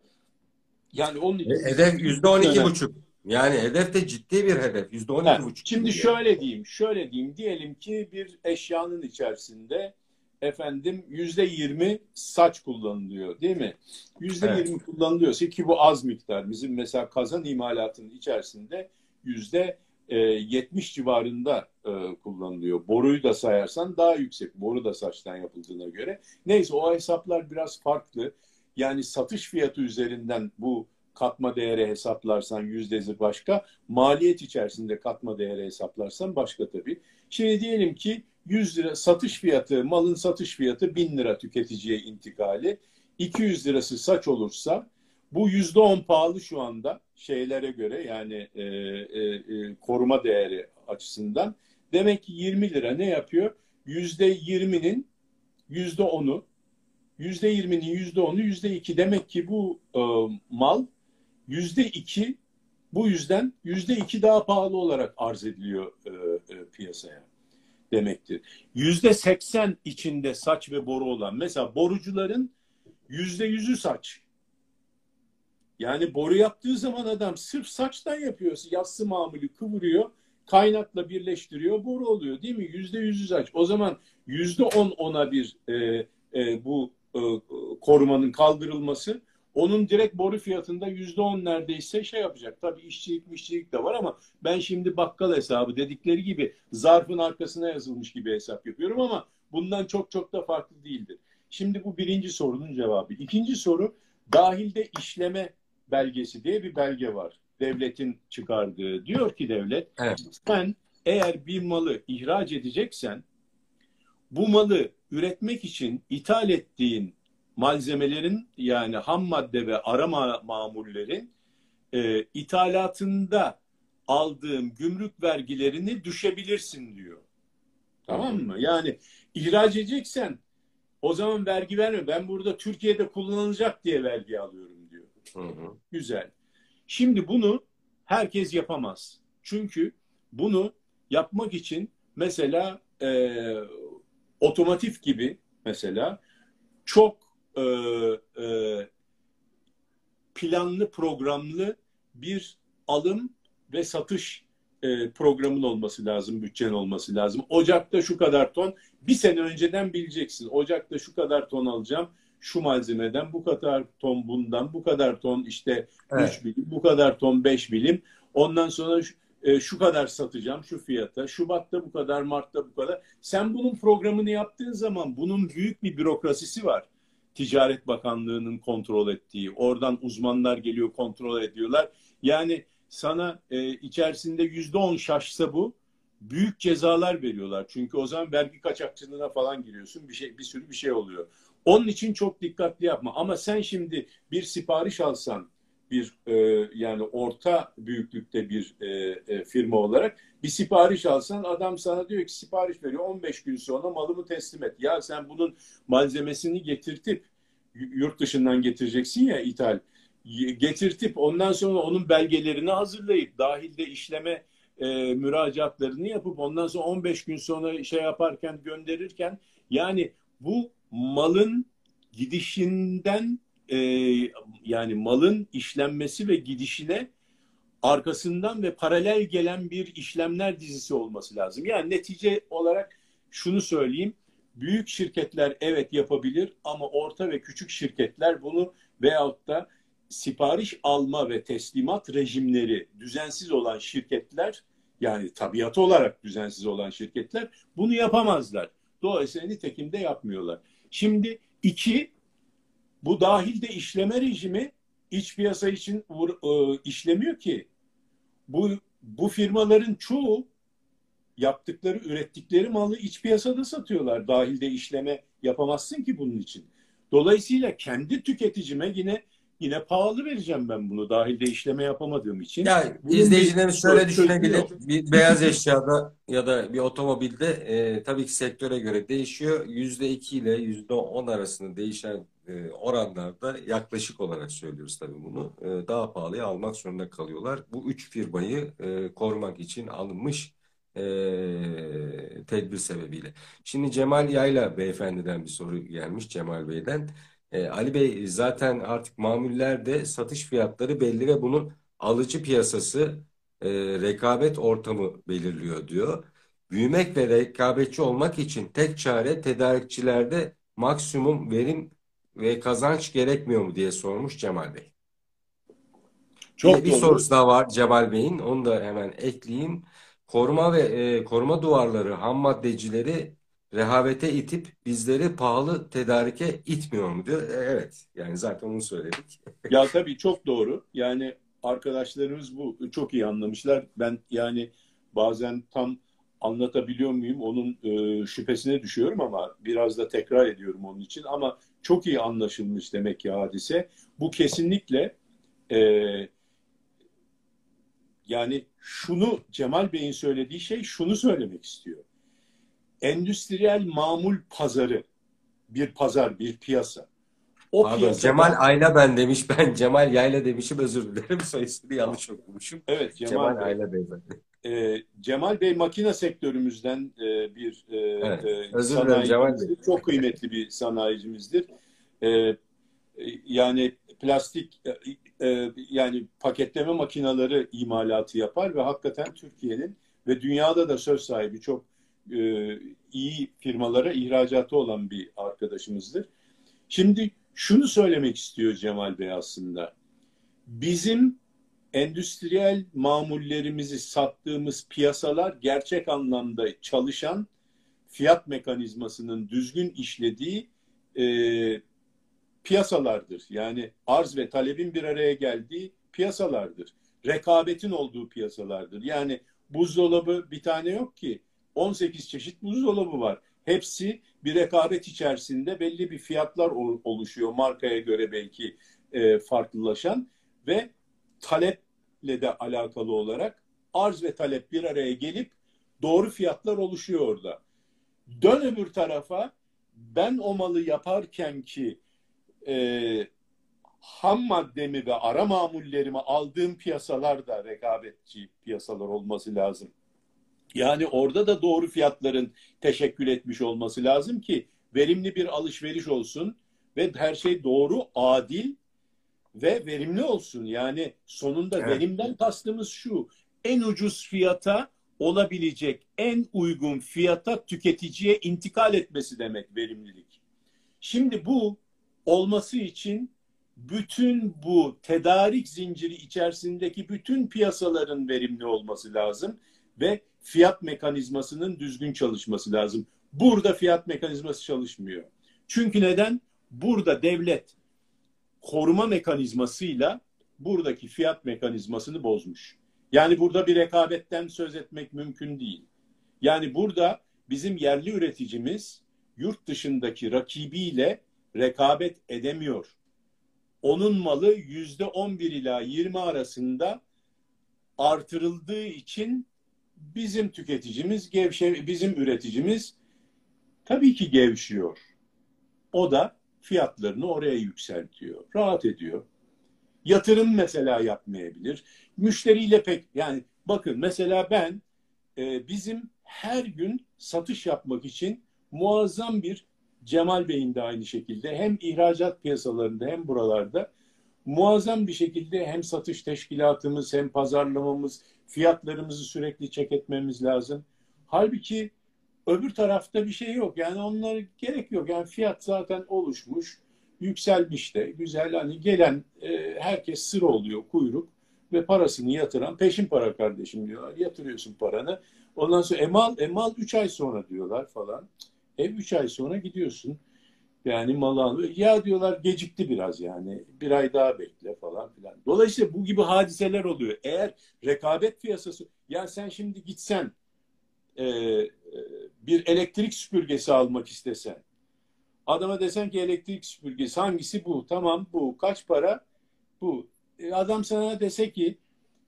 Yani onun için hedef %12,5. Yani hedef de ciddi bir hedef. Yüzde on iki buçuk. Şimdi şöyle diyeyim, şöyle diyeyim. Diyelim ki bir eşyanın içerisinde efendim yüzde yirmi saç kullanılıyor değil mi? Yüzde evet. yirmi kullanılıyorsa ki bu az miktar. Bizim mesela kazan imalatının içerisinde yüzde e, yetmiş civarında e, kullanılıyor. Boruyu da sayarsan daha yüksek. Boru da saçtan yapıldığına göre. Neyse o hesaplar biraz farklı. Yani satış fiyatı üzerinden bu katma değeri hesaplarsan yüzdesi başka. Maliyet içerisinde katma değeri hesaplarsan başka tabii. Şimdi diyelim ki 100 lira satış fiyatı, malın satış fiyatı 1000 lira tüketiciye intikali. 200 lirası saç olursa bu yüzde on pahalı şu anda şeylere göre yani e, e, e, koruma değeri açısından. Demek ki 20 lira ne yapıyor? Yüzde 20'nin yüzde onu, yüzde 20'nin yüzde onu, yüzde iki. Demek ki bu e, mal yüzde iki bu yüzden yüzde iki daha pahalı olarak arz ediliyor e, e, piyasaya demektir. Yüzde seksen içinde saç ve boru olan mesela borucuların yüzde yüzü saç. Yani boru yaptığı zaman adam sırf saçtan yapıyor. Yassı mamülü kıvırıyor. Kaynakla birleştiriyor. Boru oluyor değil mi? Yüzde yüzü saç. O zaman yüzde on ona bir e, e, bu e, korumanın kaldırılması onun direkt boru fiyatında yüzde on neredeyse şey yapacak. Tabii işçilik işçilik de var ama ben şimdi bakkal hesabı dedikleri gibi zarfın arkasına yazılmış gibi hesap yapıyorum ama bundan çok çok da farklı değildir. Şimdi bu birinci sorunun cevabı. İkinci soru dahilde işleme belgesi diye bir belge var. Devletin çıkardığı. Diyor ki devlet evet. sen eğer bir malı ihraç edeceksen bu malı üretmek için ithal ettiğin malzemelerin yani ham madde ve arama mamullerin e, ithalatında aldığım gümrük vergilerini düşebilirsin diyor. Tamam mı? Yani ihraç edeceksen O zaman vergi verme. Ben burada Türkiye'de kullanılacak diye vergi alıyorum. Hı hı. Güzel. Şimdi bunu herkes yapamaz. Çünkü bunu yapmak için mesela e, otomotiv gibi mesela çok e, e, planlı programlı bir alım ve satış e, programın olması lazım, bütçen olması lazım. Ocakta şu kadar ton, bir sene önceden bileceksin. Ocakta şu kadar ton alacağım, şu malzemeden, bu kadar ton bundan, bu kadar ton işte Evet. 3 bilim, bu kadar ton 5 bilim. Ondan sonra şu, e, şu kadar satacağım şu fiyata. Şubat'ta bu kadar, Mart'ta bu kadar. Sen bunun programını yaptığın zaman bunun büyük bir bürokrasisi var. Ticaret Bakanlığı'nın kontrol ettiği. Oradan uzmanlar geliyor kontrol ediyorlar. Yani sana e, içerisinde yüzde on şaşsa bu büyük cezalar veriyorlar. Çünkü o zaman vergi kaçakçılığına falan giriyorsun. Bir şey bir sürü bir şey oluyor. Onun için çok dikkatli yapma. Ama sen şimdi bir sipariş alsan bir e, yani orta büyüklükte bir e, e, firma olarak bir sipariş alsan adam sana diyor ki sipariş veriyor 15 gün sonra malımı teslim et. Ya sen bunun malzemesini getirtip yurt dışından getireceksin ya ithal getirtip ondan sonra onun belgelerini hazırlayıp dahilde işleme e, müracaatlarını yapıp ondan sonra 15 gün sonra şey yaparken gönderirken yani bu malın gidişinden e, yani malın işlenmesi ve gidişine arkasından ve paralel gelen bir işlemler dizisi olması lazım. Yani netice olarak şunu söyleyeyim. Büyük şirketler evet yapabilir ama orta ve küçük şirketler bunu veyahut da sipariş alma ve teslimat rejimleri düzensiz olan şirketler yani tabiatı olarak düzensiz olan şirketler bunu yapamazlar. Dolayısıyla nitekim de yapmıyorlar. Şimdi iki, bu dahilde işleme rejimi iç piyasa için e, işlemiyor ki. Bu, bu firmaların çoğu yaptıkları, ürettikleri malı iç piyasada satıyorlar. Dahilde işleme yapamazsın ki bunun için. Dolayısıyla kendi tüketicime yine yine pahalı vereceğim ben bunu dahilde işleme yapamadığım için. Ya Bunun izleyicilerimiz bir şöyle düşünebilir. Bir beyaz eşyada ya da bir otomobilde e, tabii ki sektöre göre değişiyor. %2 ile %10 arasında değişen e, oranlarda yaklaşık olarak söylüyoruz tabii bunu. E, daha pahalıya almak zorunda kalıyorlar. Bu üç firmayı e, korumak için alınmış e, tedbir sebebiyle. Şimdi Cemal Yayla beyefendiden bir soru gelmiş Cemal Bey'den. E, Ali Bey zaten artık mamullerde satış fiyatları belli ve bunun alıcı piyasası e, rekabet ortamı belirliyor diyor. Büyümek ve rekabetçi olmak için tek çare tedarikçilerde maksimum verim ve kazanç gerekmiyor mu diye sormuş Cemal Bey. Çok bir doğru. sorusu daha var Cemal Bey'in. Onu da hemen ekleyeyim. Koruma ve e, koruma duvarları ham maddecileri rehavete itip bizleri pahalı tedarike itmiyor mu diyor. E, evet. Yani zaten onu söyledik. Ya tabii çok doğru. Yani arkadaşlarımız bu çok iyi anlamışlar. Ben yani bazen tam anlatabiliyor muyum onun e, şüphesine düşüyorum ama biraz da tekrar ediyorum onun için. Ama çok iyi anlaşılmış demek ki hadise. Bu kesinlikle e, yani şunu Cemal Bey'in söylediği şey şunu söylemek istiyor. Endüstriyel mamul pazarı bir pazar, bir piyasa. O Pardon, piyasada- Cemal Ayla ben demiş. Ben Cemal Yayla demişim. Özür dilerim. (laughs) Soy ismini yanlış okumuşum. Evet Cemal, Cemal Bey. Ayla beyefendi. Ee, Cemal Bey makine sektörümüzden e, bir e, Evet, e, sanayicimizdir. Çok kıymetli bir sanayicimizdir. E, yani plastik e, e, yani paketleme makineleri imalatı yapar ve hakikaten Türkiye'nin ve dünyada da söz sahibi çok e, iyi firmalara ihracatı olan bir arkadaşımızdır. Şimdi şunu söylemek istiyor Cemal Bey aslında. Bizim endüstriyel mamullerimizi sattığımız piyasalar gerçek anlamda çalışan fiyat mekanizmasının düzgün işlediği e, piyasalardır. Yani arz ve talebin bir araya geldiği piyasalardır. Rekabetin olduğu piyasalardır. Yani buzdolabı bir tane yok ki. 18 çeşit buzdolabı var. Hepsi bir rekabet içerisinde belli bir fiyatlar ol- oluşuyor. Markaya göre belki e, farklılaşan ve taleple de alakalı olarak arz ve talep bir araya gelip doğru fiyatlar oluşuyor orada. Dön öbür tarafa ben o malı yaparken ki e, ham maddemi ve ara mamullerimi aldığım piyasalar da rekabetçi piyasalar olması lazım. Yani orada da doğru fiyatların teşekkül etmiş olması lazım ki verimli bir alışveriş olsun ve her şey doğru, adil ve verimli olsun. Yani sonunda evet. verimden kastımız şu. En ucuz fiyata olabilecek en uygun fiyata tüketiciye intikal etmesi demek verimlilik. Şimdi bu olması için bütün bu tedarik zinciri içerisindeki bütün piyasaların verimli olması lazım ve fiyat mekanizmasının düzgün çalışması lazım. Burada fiyat mekanizması çalışmıyor. Çünkü neden? Burada devlet koruma mekanizmasıyla buradaki fiyat mekanizmasını bozmuş. Yani burada bir rekabetten söz etmek mümkün değil. Yani burada bizim yerli üreticimiz yurt dışındaki rakibiyle rekabet edemiyor. Onun malı yüzde on bir ila yirmi arasında artırıldığı için bizim tüketicimiz gevşe, bizim üreticimiz tabii ki gevşiyor. O da fiyatlarını oraya yükseltiyor. Rahat ediyor. Yatırım mesela yapmayabilir. Müşteriyle pek yani bakın mesela ben e, bizim her gün satış yapmak için muazzam bir Cemal Bey'in de aynı şekilde hem ihracat piyasalarında hem buralarda muazzam bir şekilde hem satış teşkilatımız hem pazarlamamız fiyatlarımızı sürekli çek etmemiz lazım. Halbuki öbür tarafta bir şey yok. Yani onlara gerek yok. Yani fiyat zaten oluşmuş, yükselmiş de güzel. Hani gelen e, herkes sıra oluyor kuyruk ve parasını yatıran peşin para kardeşim diyorlar. Yatırıyorsun paranı. Ondan sonra emal emal 3 ay sonra diyorlar falan. Ev 3 ay sonra gidiyorsun. Yani malı alıyor. Ya diyorlar gecikti biraz yani. Bir ay daha bekle falan filan. Dolayısıyla bu gibi hadiseler oluyor. Eğer rekabet piyasası ya sen şimdi gitsen e, e, bir elektrik süpürgesi almak istesen adama desen ki elektrik süpürgesi hangisi bu? Tamam bu. Kaç para? Bu. E, adam sana dese ki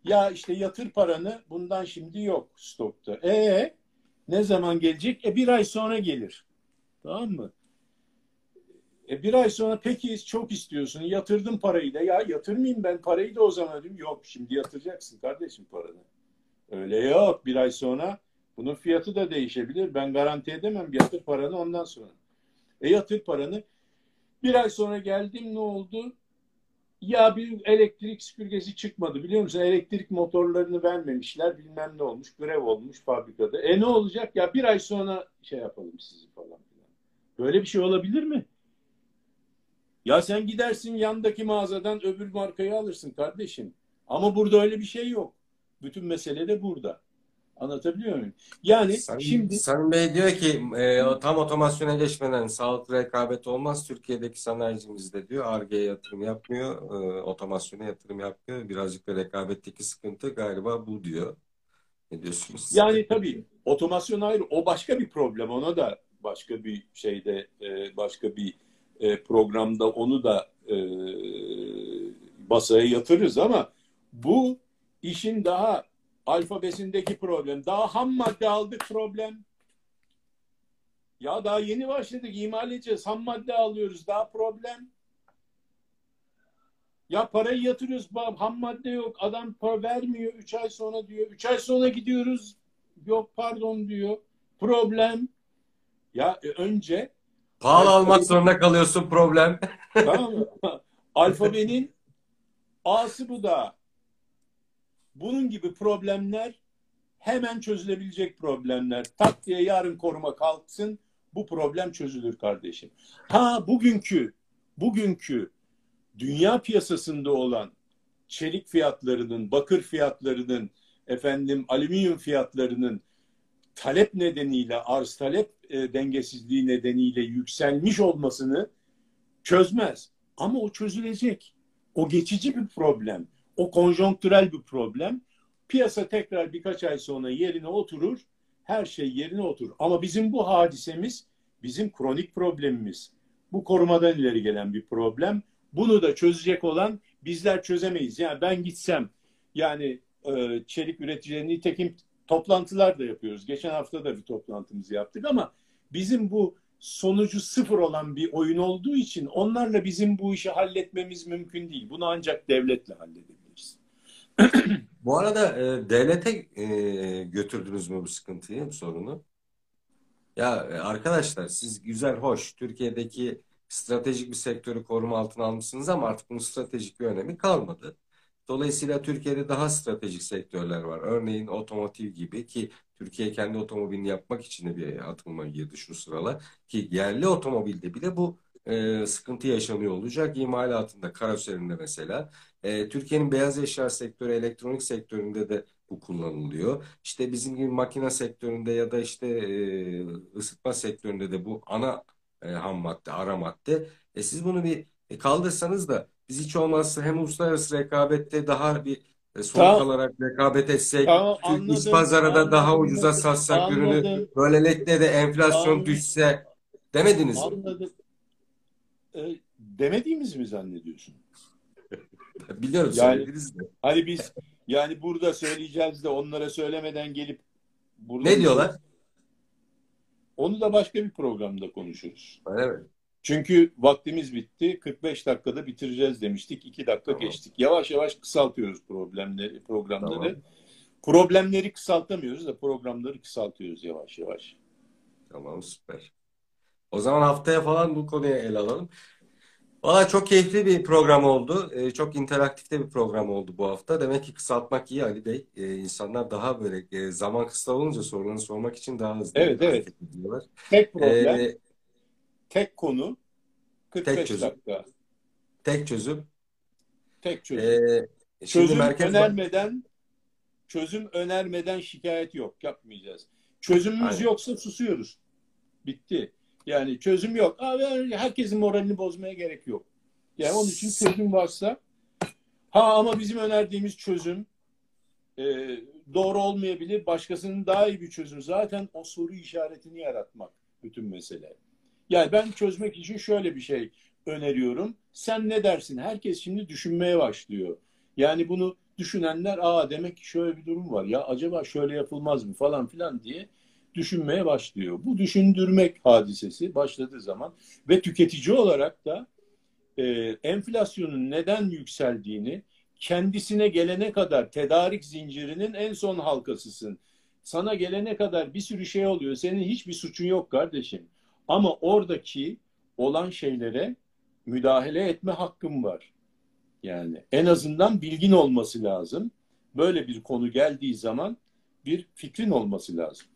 ya işte yatır paranı bundan şimdi yok stokta. E ne zaman gelecek? E bir ay sonra gelir. Tamam mı? E bir ay sonra peki çok istiyorsun. Yatırdım parayı da. Ya yatırmayayım ben parayı da o zaman dedim. Yok şimdi yatıracaksın kardeşim paranı. Öyle yok. Bir ay sonra bunun fiyatı da değişebilir. Ben garanti edemem. Yatır paranı ondan sonra. E yatır paranı. Bir ay sonra geldim ne oldu? Ya bir elektrik süpürgesi çıkmadı biliyor musun? Elektrik motorlarını vermemişler bilmem ne olmuş. Grev olmuş fabrikada. E ne olacak? Ya bir ay sonra şey yapalım sizi falan. Böyle bir şey olabilir mi? Ya sen gidersin yandaki mağazadan öbür markayı alırsın kardeşim. Ama burada öyle bir şey yok. Bütün mesele de burada. Anlatabiliyor muyum? Yani Sayın, şimdi Sayın Bey diyor ki e, tam otomasyona geçmeden sağlıklı rekabet olmaz. Türkiye'deki sanayicimiz de diyor Ar-Ge'ye yatırım yapmıyor, e, otomasyona yatırım yapmıyor. Birazcık da rekabetteki sıkıntı galiba bu diyor. Ne diyorsunuz? yani tabii otomasyon ayrı. O başka bir problem. Ona da başka bir şeyde e, başka bir e, programda onu da e, masaya yatırırız ama bu işin daha alfabesindeki problem. Daha ham madde aldık problem. Ya daha yeni başladık. imal edeceğiz. Ham madde alıyoruz. Daha problem. Ya parayı yatırıyoruz. Ham madde yok. Adam para vermiyor. Üç ay sonra diyor. Üç ay sonra gidiyoruz. Yok pardon diyor. Problem. Ya e, önce Pahalı almak zorunda kalıyorsun problem. tamam mı? (laughs) Alfabenin A'sı bu da. Bunun gibi problemler hemen çözülebilecek problemler. Tak diye yarın koruma kalksın bu problem çözülür kardeşim. Ha bugünkü bugünkü dünya piyasasında olan çelik fiyatlarının, bakır fiyatlarının, efendim alüminyum fiyatlarının talep nedeniyle arz talep e, dengesizliği nedeniyle yükselmiş olmasını çözmez. Ama o çözülecek. O geçici bir problem. O konjonktürel bir problem. Piyasa tekrar birkaç ay sonra yerine oturur. Her şey yerine oturur. Ama bizim bu hadisemiz bizim kronik problemimiz. Bu korumadan ileri gelen bir problem. Bunu da çözecek olan bizler çözemeyiz. Yani ben gitsem yani e, çelik üreticileri nitekim toplantılar da yapıyoruz. Geçen hafta da bir toplantımızı yaptık ama bizim bu sonucu sıfır olan bir oyun olduğu için onlarla bizim bu işi halletmemiz mümkün değil. Bunu ancak devletle halledebiliriz. Bu arada e, devlete e, götürdünüz mü bu sıkıntıyı, bu sorunu? Ya e, arkadaşlar siz güzel, hoş Türkiye'deki stratejik bir sektörü koruma altına almışsınız ama artık bunun stratejik bir önemi kalmadı. Dolayısıyla Türkiye'de daha stratejik sektörler var. Örneğin otomotiv gibi ki Türkiye kendi otomobilini yapmak için de bir atılma girdi şu sıralar. Ki yerli otomobilde bile bu e, sıkıntı yaşanıyor olacak. İmalatında, karoserinde mesela. E, Türkiye'nin beyaz eşya sektörü, elektronik sektöründe de bu kullanılıyor. İşte bizim gibi makine sektöründe ya da işte e, ısıtma sektöründe de bu ana e, ham madde, ara madde. E, siz bunu bir e, kaldırsanız da biz hiç olmazsa hem uluslararası rekabette daha bir e, sonuç Tamam. olarak rekabet etsek, Tamam, anladım, pazarı da daha ucuza satsak ürünü, böylelikle de enflasyon Anladım. düşse demediniz mi? Anladım. E, demediğimizi mi zannediyorsun? (laughs) Biliyorum Yani- söylediniz de. Hani biz yani burada söyleyeceğiz de onlara söylemeden gelip burada Ne diyorlar? Onu da başka bir programda konuşuruz. Öyle mi? Çünkü vaktimiz bitti. 45 dakikada bitireceğiz demiştik. 2 dakika Tamam. geçtik. Yavaş yavaş kısaltıyoruz problemleri, programları. Tamam. Problemleri kısaltamıyoruz da programları kısaltıyoruz yavaş yavaş. Tamam süper. O zaman haftaya falan bu konuyu ele alalım. Valla çok keyifli bir program oldu. Ee, çok interaktif de bir program oldu bu hafta. Demek ki kısaltmak iyi Ali Bey. Ee, insanlar daha böyle e, zaman kısa olunca sorularını sormak için daha hızlı Evet, evet. ediyorlar. Tek problem, Ee, tek konu 45 çözüm. dakika. tek çözüm. Tek çözüm. Ee, şimdi çözüm Merkez Bank- önermeden çözüm önermeden şikayet yok. Yapmayacağız. Çözümümüz Aynen. yoksa susuyoruz. Bitti. Yani çözüm yok. Abi herkesin moralini bozmaya gerek yok. Yani onun için çözüm varsa ha ama bizim önerdiğimiz çözüm e, doğru olmayabilir. Başkasının daha iyi bir çözüm. Zaten o soru işaretini yaratmak bütün mesele. Yani ben çözmek için şöyle bir şey öneriyorum. Sen ne dersin? Herkes şimdi düşünmeye başlıyor. Yani bunu düşünenler aa demek ki şöyle bir durum var. Ya acaba şöyle yapılmaz mı falan filan diye düşünmeye başlıyor. Bu düşündürmek hadisesi başladığı zaman ve tüketici olarak da e, enflasyonun neden yükseldiğini kendisine gelene kadar tedarik zincirinin en son halkasısın. Sana gelene kadar bir sürü şey oluyor. Senin hiçbir suçun yok kardeşim. Ama oradaki olan şeylere müdahale etme hakkın var. Yani en azından bilgin olması lazım. Böyle bir konu geldiği zaman bir fikrin olması lazım.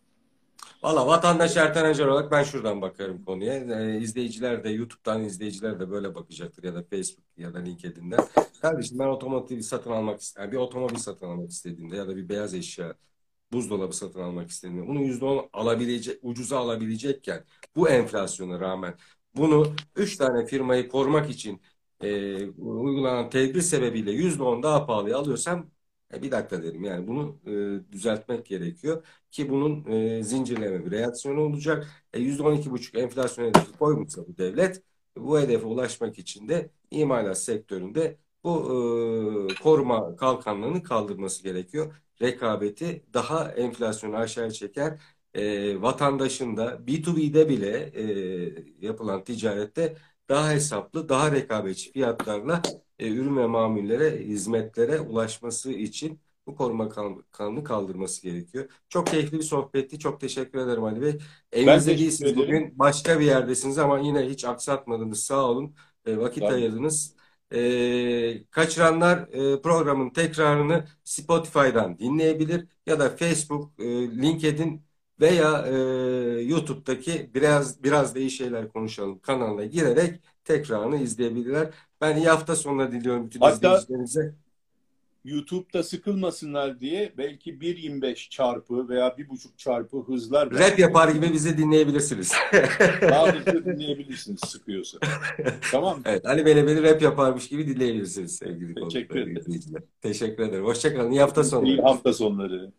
Valla vatandaş Ertan Acar olarak ben şuradan bakarım konuya. Ee, izleyiciler de YouTube'dan izleyiciler de böyle bakacaktır ya da Facebook ya da LinkedIn'den. Kardeşim ben otomotiv satın almak istedim. bir otomobil satın almak istediğimde ya da bir beyaz eşya buzdolabı satın almak istediğimde bunu %10 alabilecek, ucuza alabilecekken bu enflasyona rağmen bunu 3 tane firmayı korumak için e, uygulanan tedbir sebebiyle %10 daha pahalıya alıyorsam e, bir dakika derim yani bunu e, düzeltmek gerekiyor ki bunun e, zincirleme bir reaksiyonu olacak. E, %12,5 enflasyon hedefi koymuşsa bu devlet bu hedefe ulaşmak için de imalat sektöründe bu e, koruma kalkanlarını kaldırması gerekiyor. Rekabeti daha enflasyonu aşağı çeker. E, vatandaşın da B2B'de bile e, yapılan ticarette daha hesaplı, daha rekabetçi fiyatlarla e, ürün ve mamullere, hizmetlere ulaşması için bu koruma kan- kanunu kaldırması gerekiyor. Çok keyifli bir sohbetti. Çok teşekkür ederim Ali Bey. Evinizde değilsiniz bugün. Başka bir yerdesiniz ama yine hiç aksatmadınız. Sağ olun. E, vakit Tabii. ayırdınız. E, kaçıranlar e, programın tekrarını Spotify'dan dinleyebilir ya da Facebook, e, LinkedIn veya e, YouTube'daki biraz biraz da iyi şeyler konuşalım kanalına girerek tekrarını izleyebilirler. Ben iyi hafta sonları diliyorum bütün Hatta- izleyicilerimize. YouTube'da sıkılmasınlar diye belki 1.25 çarpı veya 1.5 çarpı hızlar Rap yapar gibi bizi dinleyebilirsiniz. (laughs) hızlı dinleyebilirsiniz sıkıyorsa. Tamam mı? Evet, Ali Bey'le beni rap yaparmış gibi dinleyebilirsiniz sevgili Teşekkür ederim. Teşekkür ederim. Hoşçakalın. İyi hafta sonları. İyi hafta sonları.